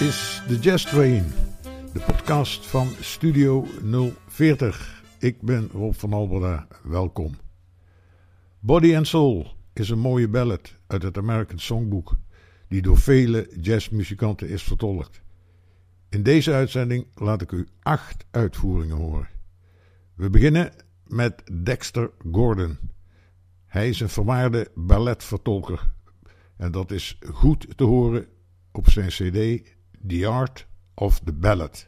Is de Jazz Train, de podcast van Studio 040. Ik ben Rob van Alberda, welkom. Body and Soul is een mooie ballad uit het American Songbook, die door vele jazzmuzikanten is vertolkt. In deze uitzending laat ik u acht uitvoeringen horen. We beginnen met Dexter Gordon. Hij is een vermaarde balletvertolker en dat is goed te horen op zijn CD The Art of the Ballad.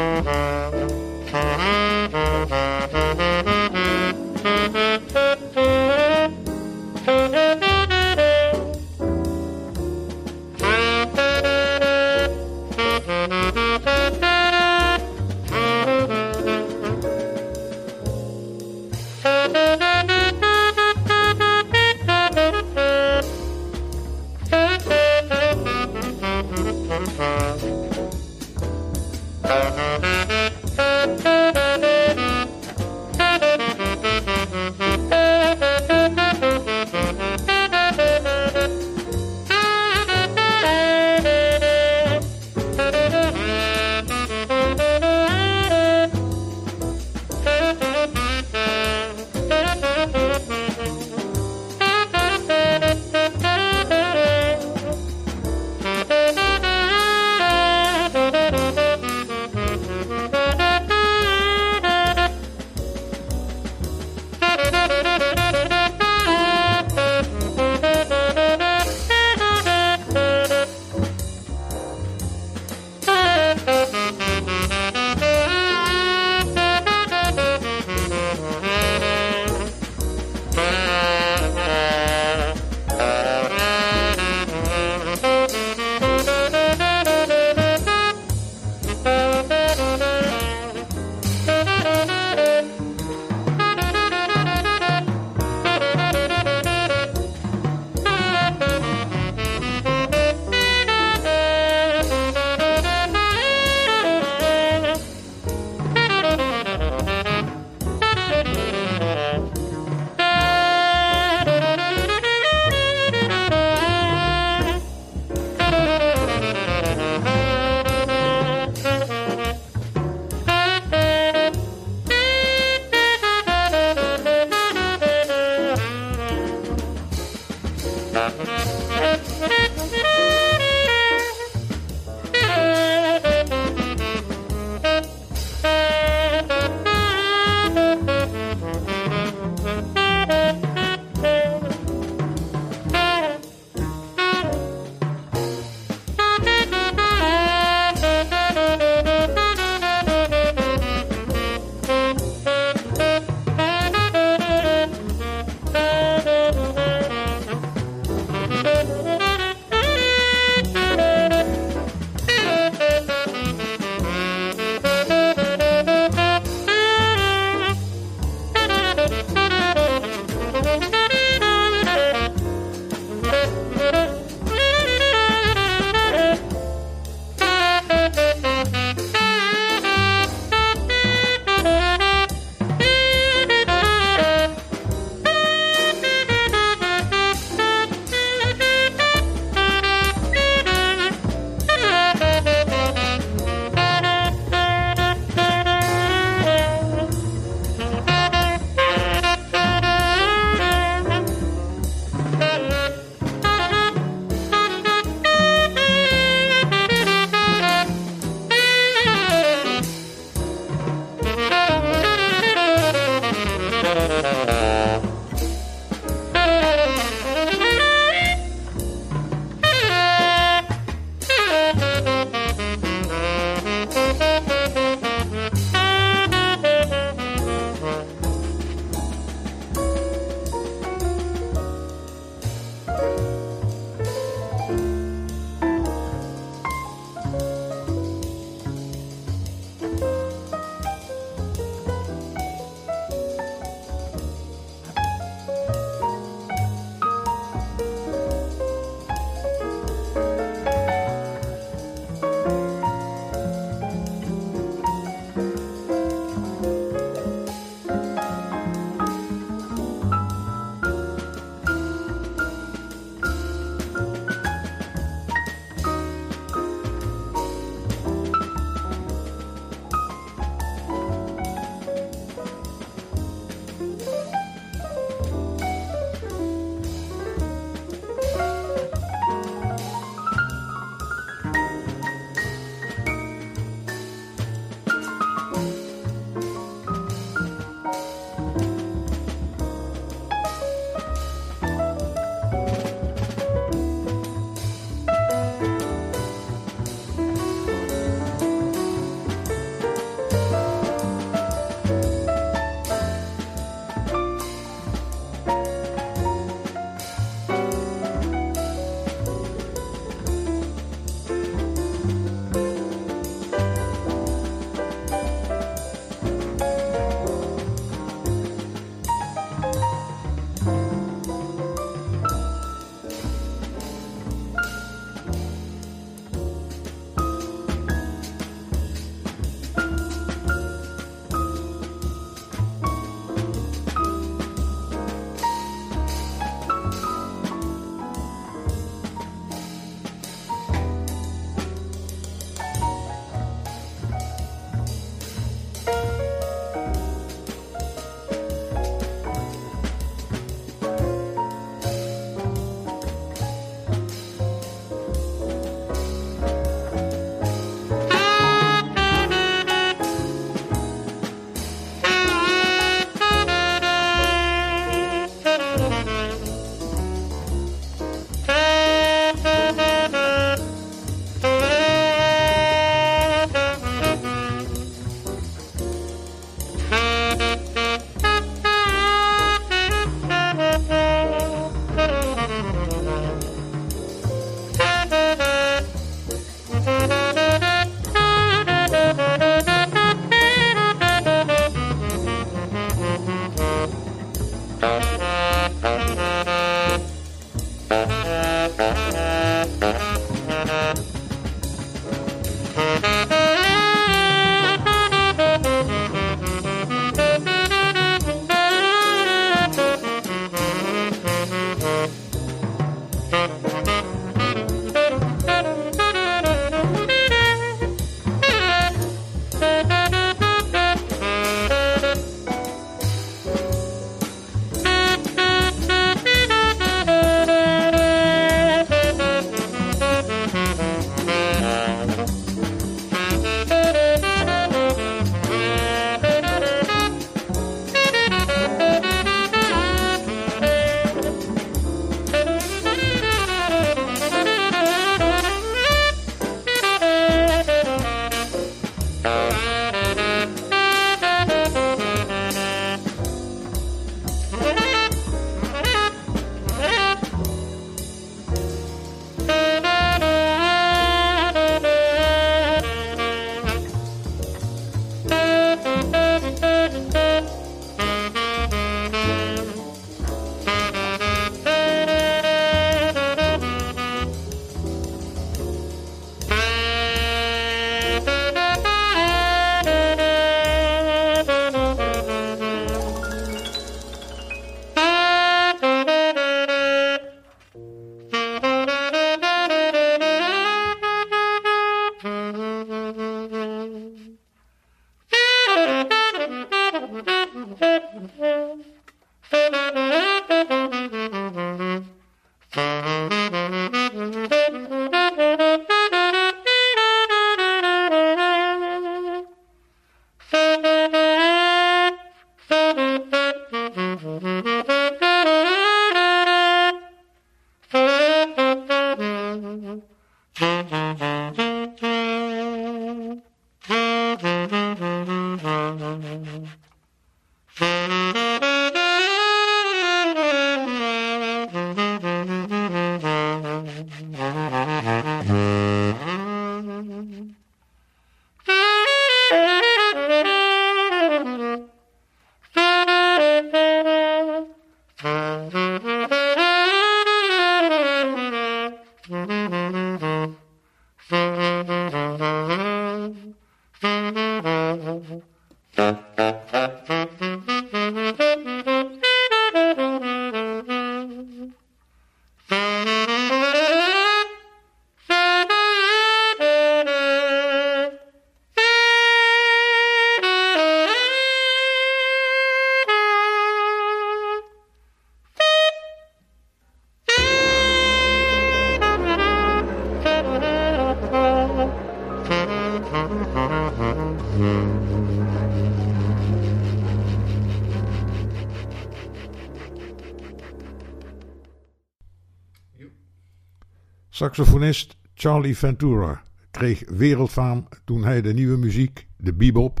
Saxofonist Charlie Ventura kreeg wereldfaam toen hij de nieuwe muziek, de bebop,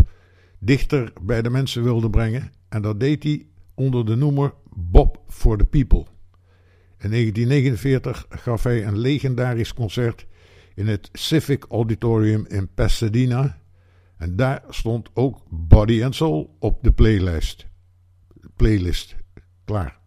dichter bij de mensen wilde brengen en dat deed hij onder de noemer Bob for the People. In 1949 gaf hij een legendarisch concert in het Civic Auditorium in Pasadena en daar stond ook Body and Soul op de playlist. Playlist. Klaar.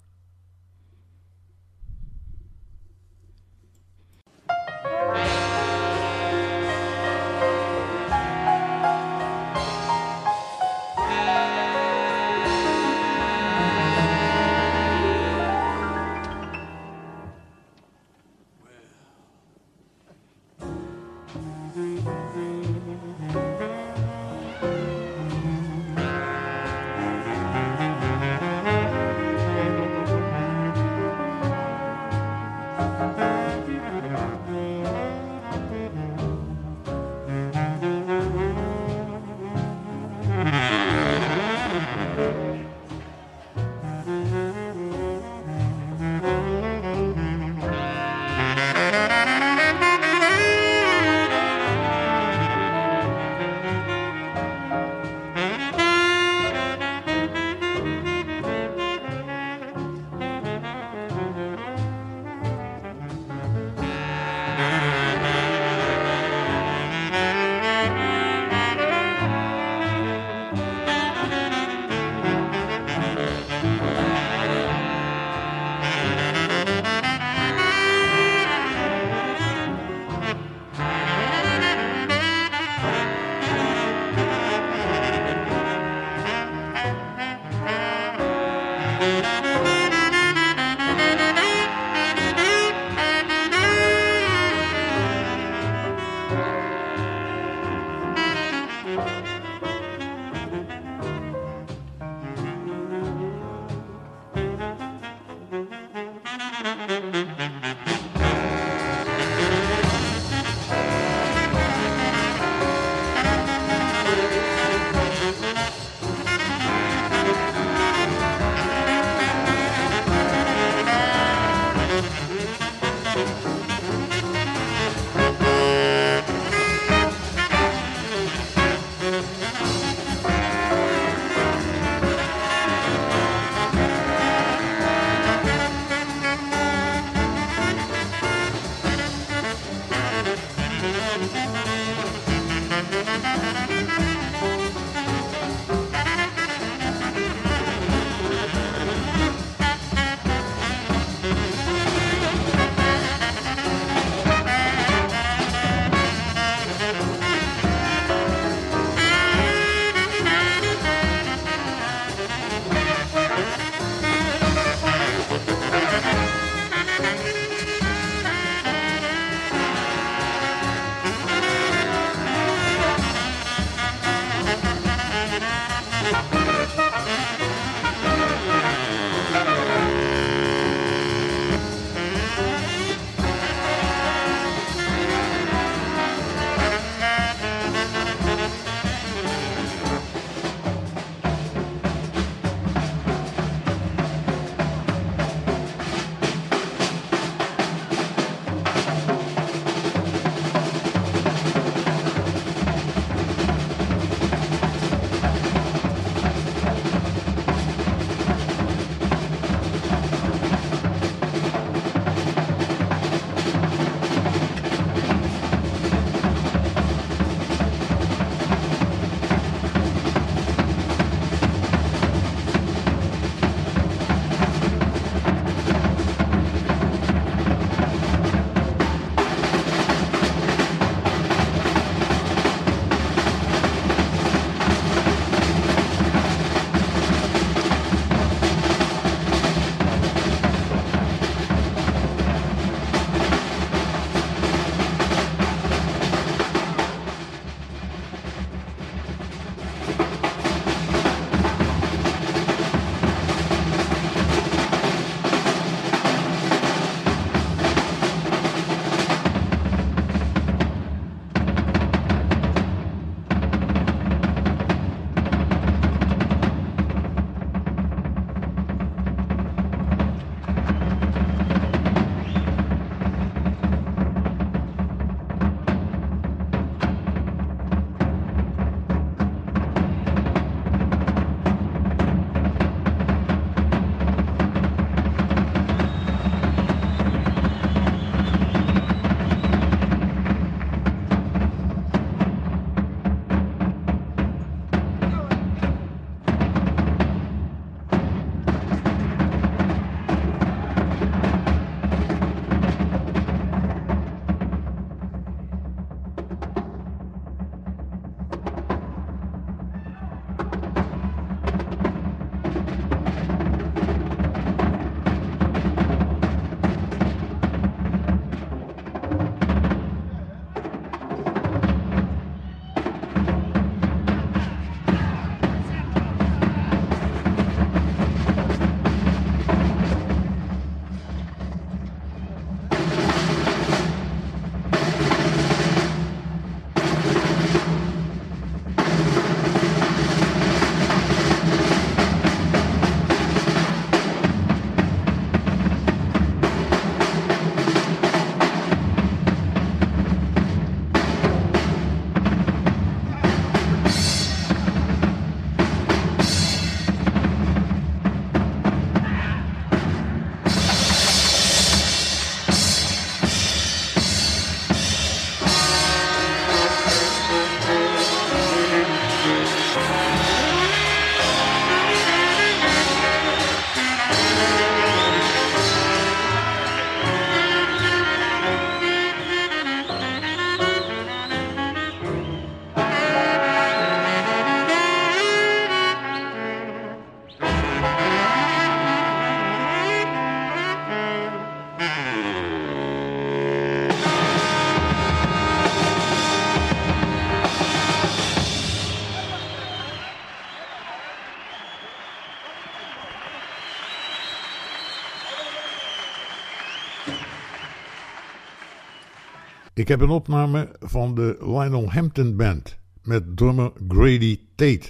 Ik heb een opname van de Lionel Hampton Band met drummer Grady Tate.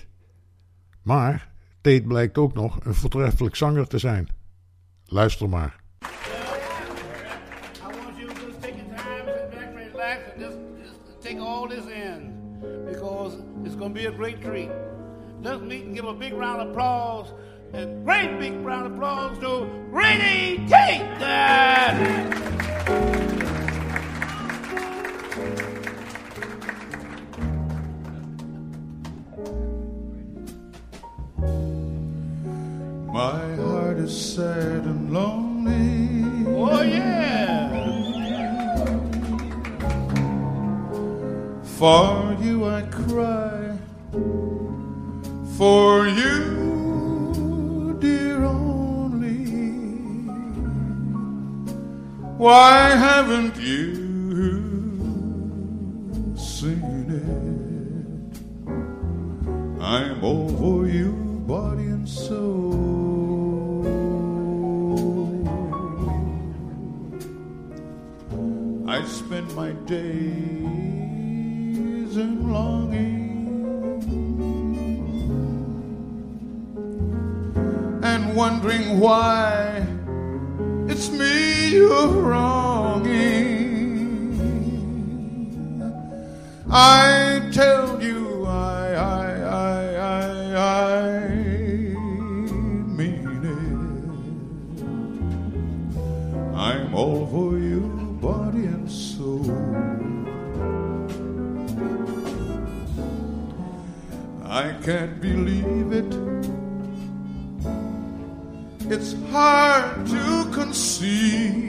Maar Tate blijkt ook nog een voortreffelijk zanger te zijn. Luister maar. going to be a great treat. Let's meet and give a big round of applause, a great big round of applause to Grady Tate. is sad and lonely. Oh, yeah. For you I cry, for you, dear only. Why haven't you? spend my days in longing and wondering why it's me you're wronging. I tell you hard to conceive.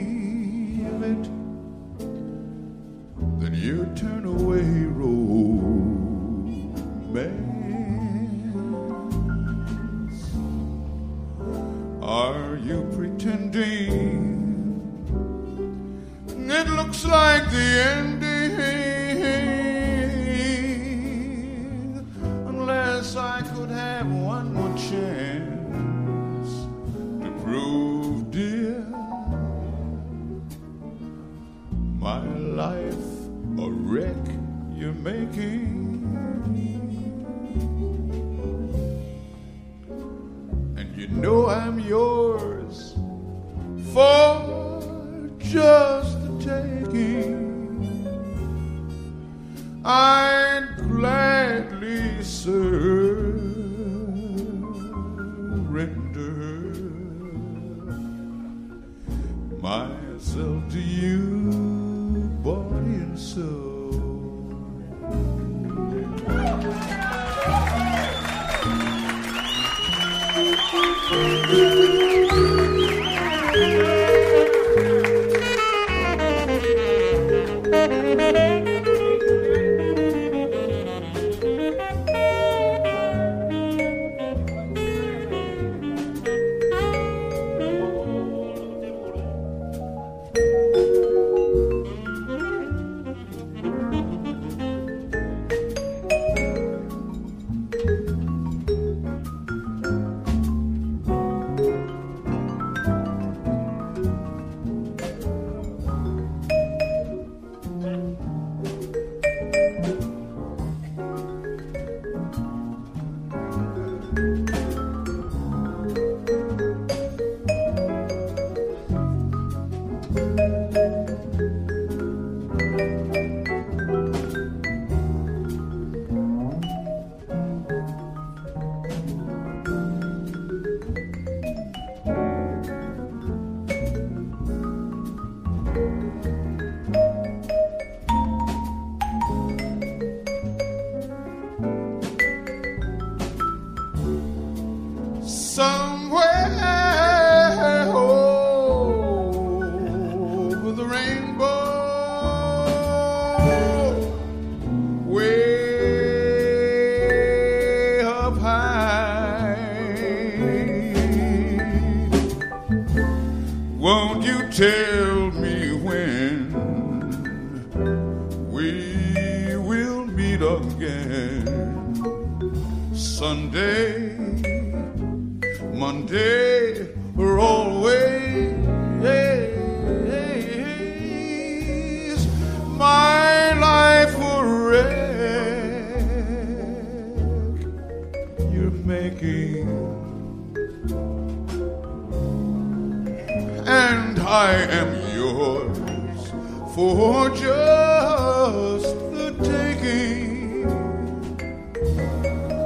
I am yours for just the taking.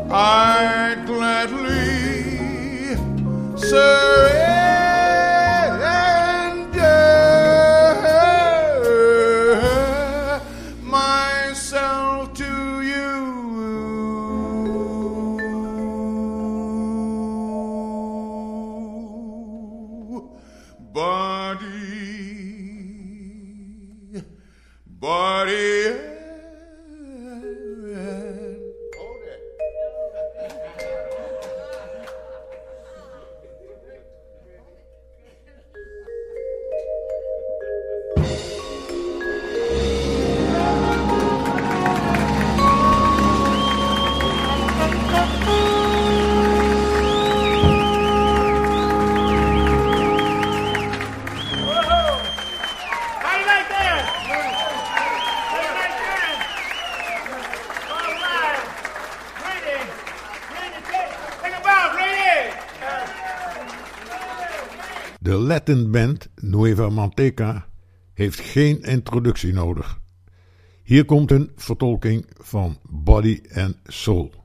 I'd gladly serve. Band Nueva Manteca heeft geen introductie nodig. Hier komt een vertolking van Body and Soul.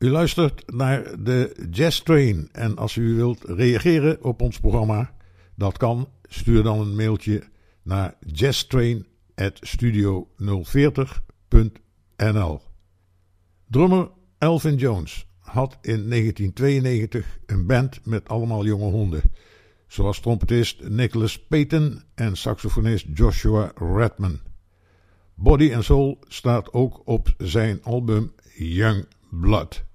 U luistert naar de Jazz Train en als u wilt reageren op ons programma, dat kan. Stuur dan een mailtje naar jazztrain@studio040.nl. Drummer Elvin Jones had in 1992 een band met allemaal jonge honden, zoals trompetist Nicholas Payton en saxofonist Joshua Redman. Body and Soul staat ook op zijn album Young Blood.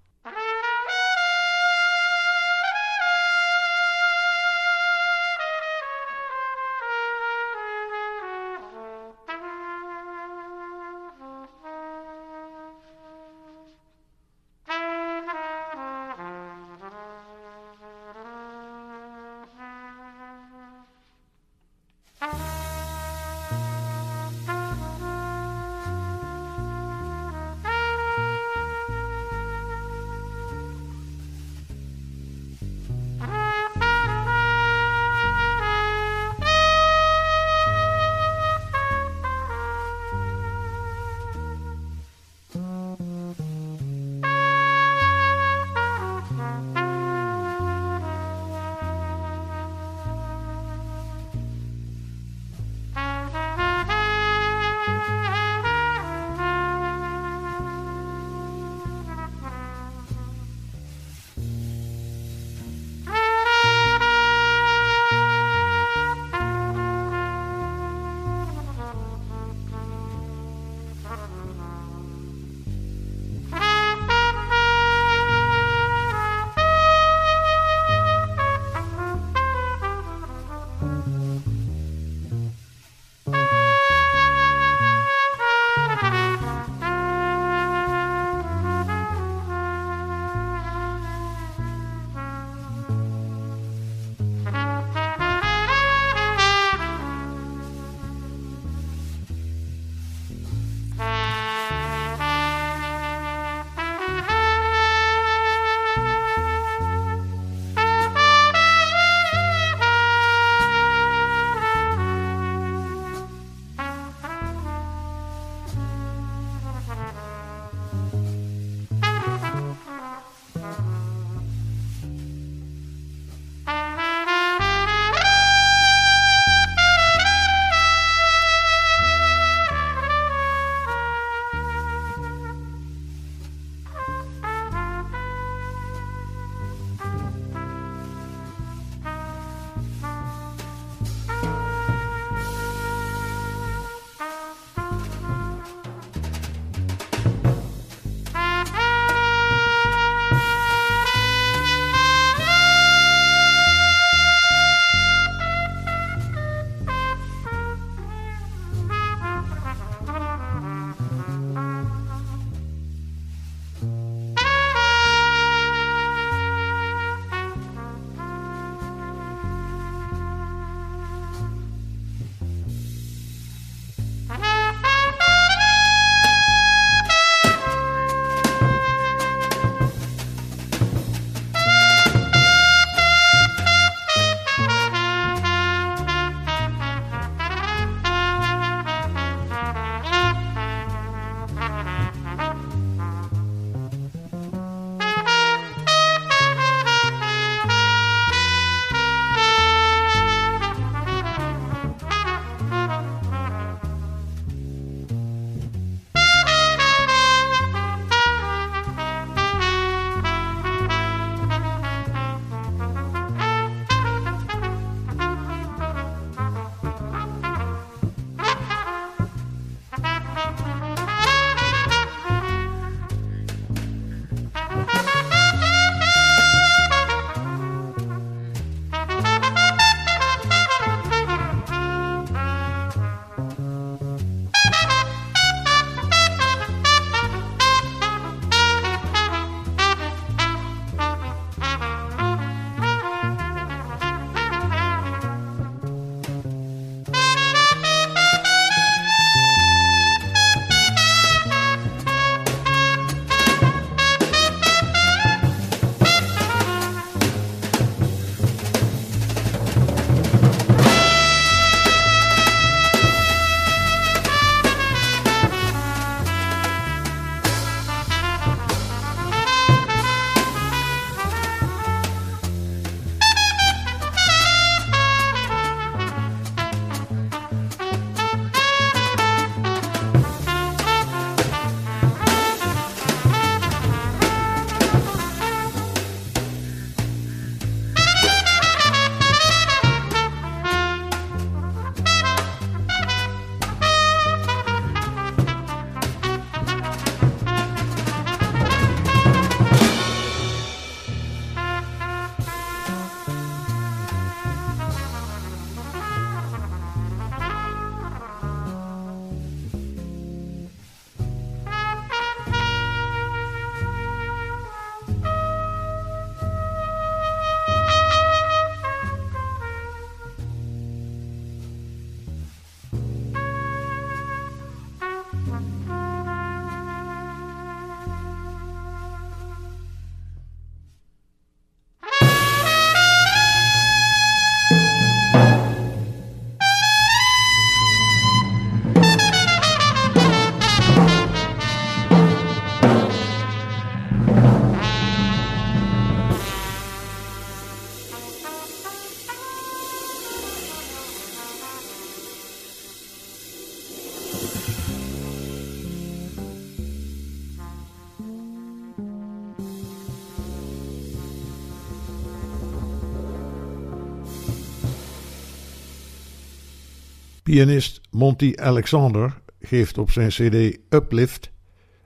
Pianist Monty Alexander geeft op zijn CD Uplift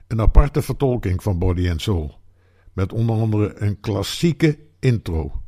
een aparte vertolking van Body and Soul, met onder andere een klassieke intro.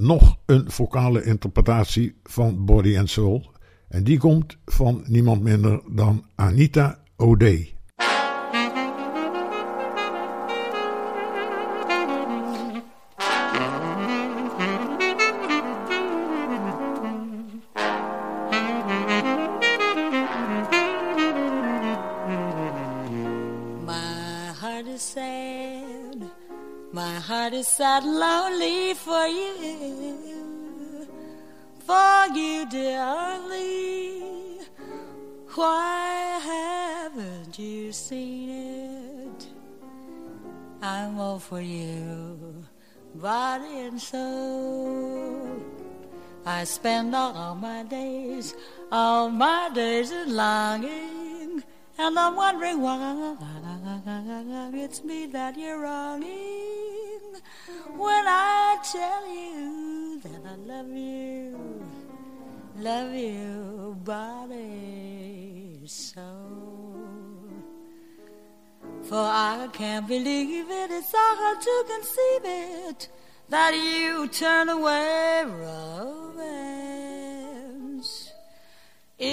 Nog een vocale interpretatie van Body and Soul. En die komt van niemand minder dan Anita O'Day. Lonely for you. For you, dearly. Why haven't you seen it? I'm all for you, body and soul. I spend all my days, all my days in longing, and I'm wondering why it's me that you're wronging when I tell you that I love you, love you, body, soul. For I can't believe it, it's hard to conceive it that you turn away romance. Is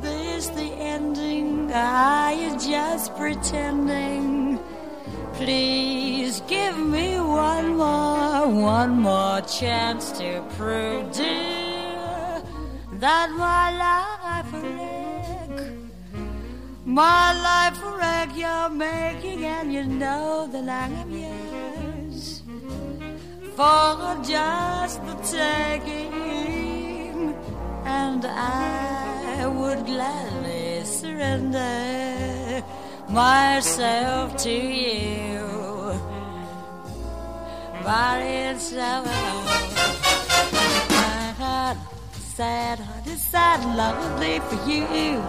this the ending? Are you just pretending? Please give me one more, one more chance to prove, dear, that my life wreck. My life wreck you're making, and you know that I am yours for just the taking, and I would gladly surrender myself to you. But it's my heart, sad heart is sad and lonely for you,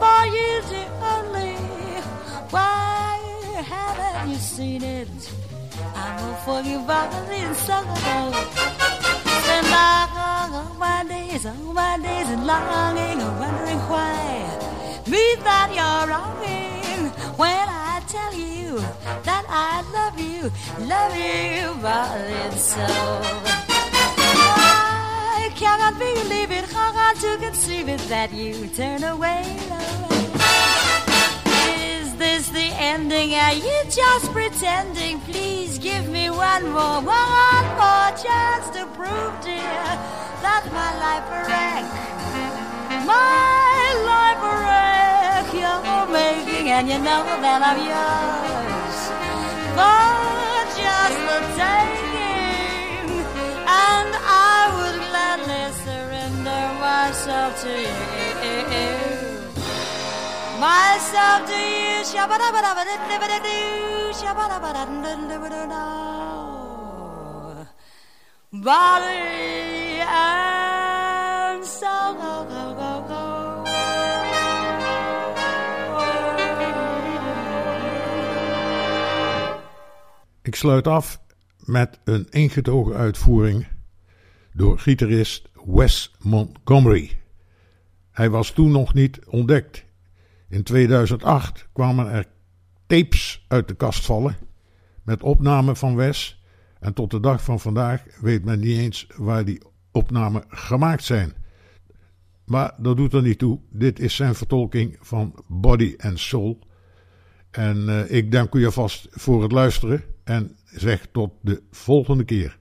for you the only. Why haven't you seen it? I'm for you, body and soul. Spend all my days, all my days in longing, and wondering why me that you're wronging when I tell you that I love you, love you, and soul. I cannot believe it, how hard to conceive it that you turn away. away. Is this the ending? Are you just pretending? Please give me one more, one more chance to prove, dear, that my life a wreck. My life a wreck you're making, and you know that I'm yours. For just the taking, and I would gladly surrender myself to you myself to you. Shabba-dabba-dabba-dabba-dabba-doo, shabba-dabba-dabba-dabba-doo. Body and Ik sluit af met een ingetogen uitvoering door gitarist Wes Montgomery. Hij was toen nog niet ontdekt. In 2008 kwamen er tapes uit de kast vallen met opnamen van Wes. En tot de dag van vandaag weet men niet eens waar die opnamen gemaakt zijn. Maar dat doet er niet toe. Dit is zijn vertolking van Body and Soul. En eh, ik dank u alvast voor het luisteren en zeg tot de volgende keer.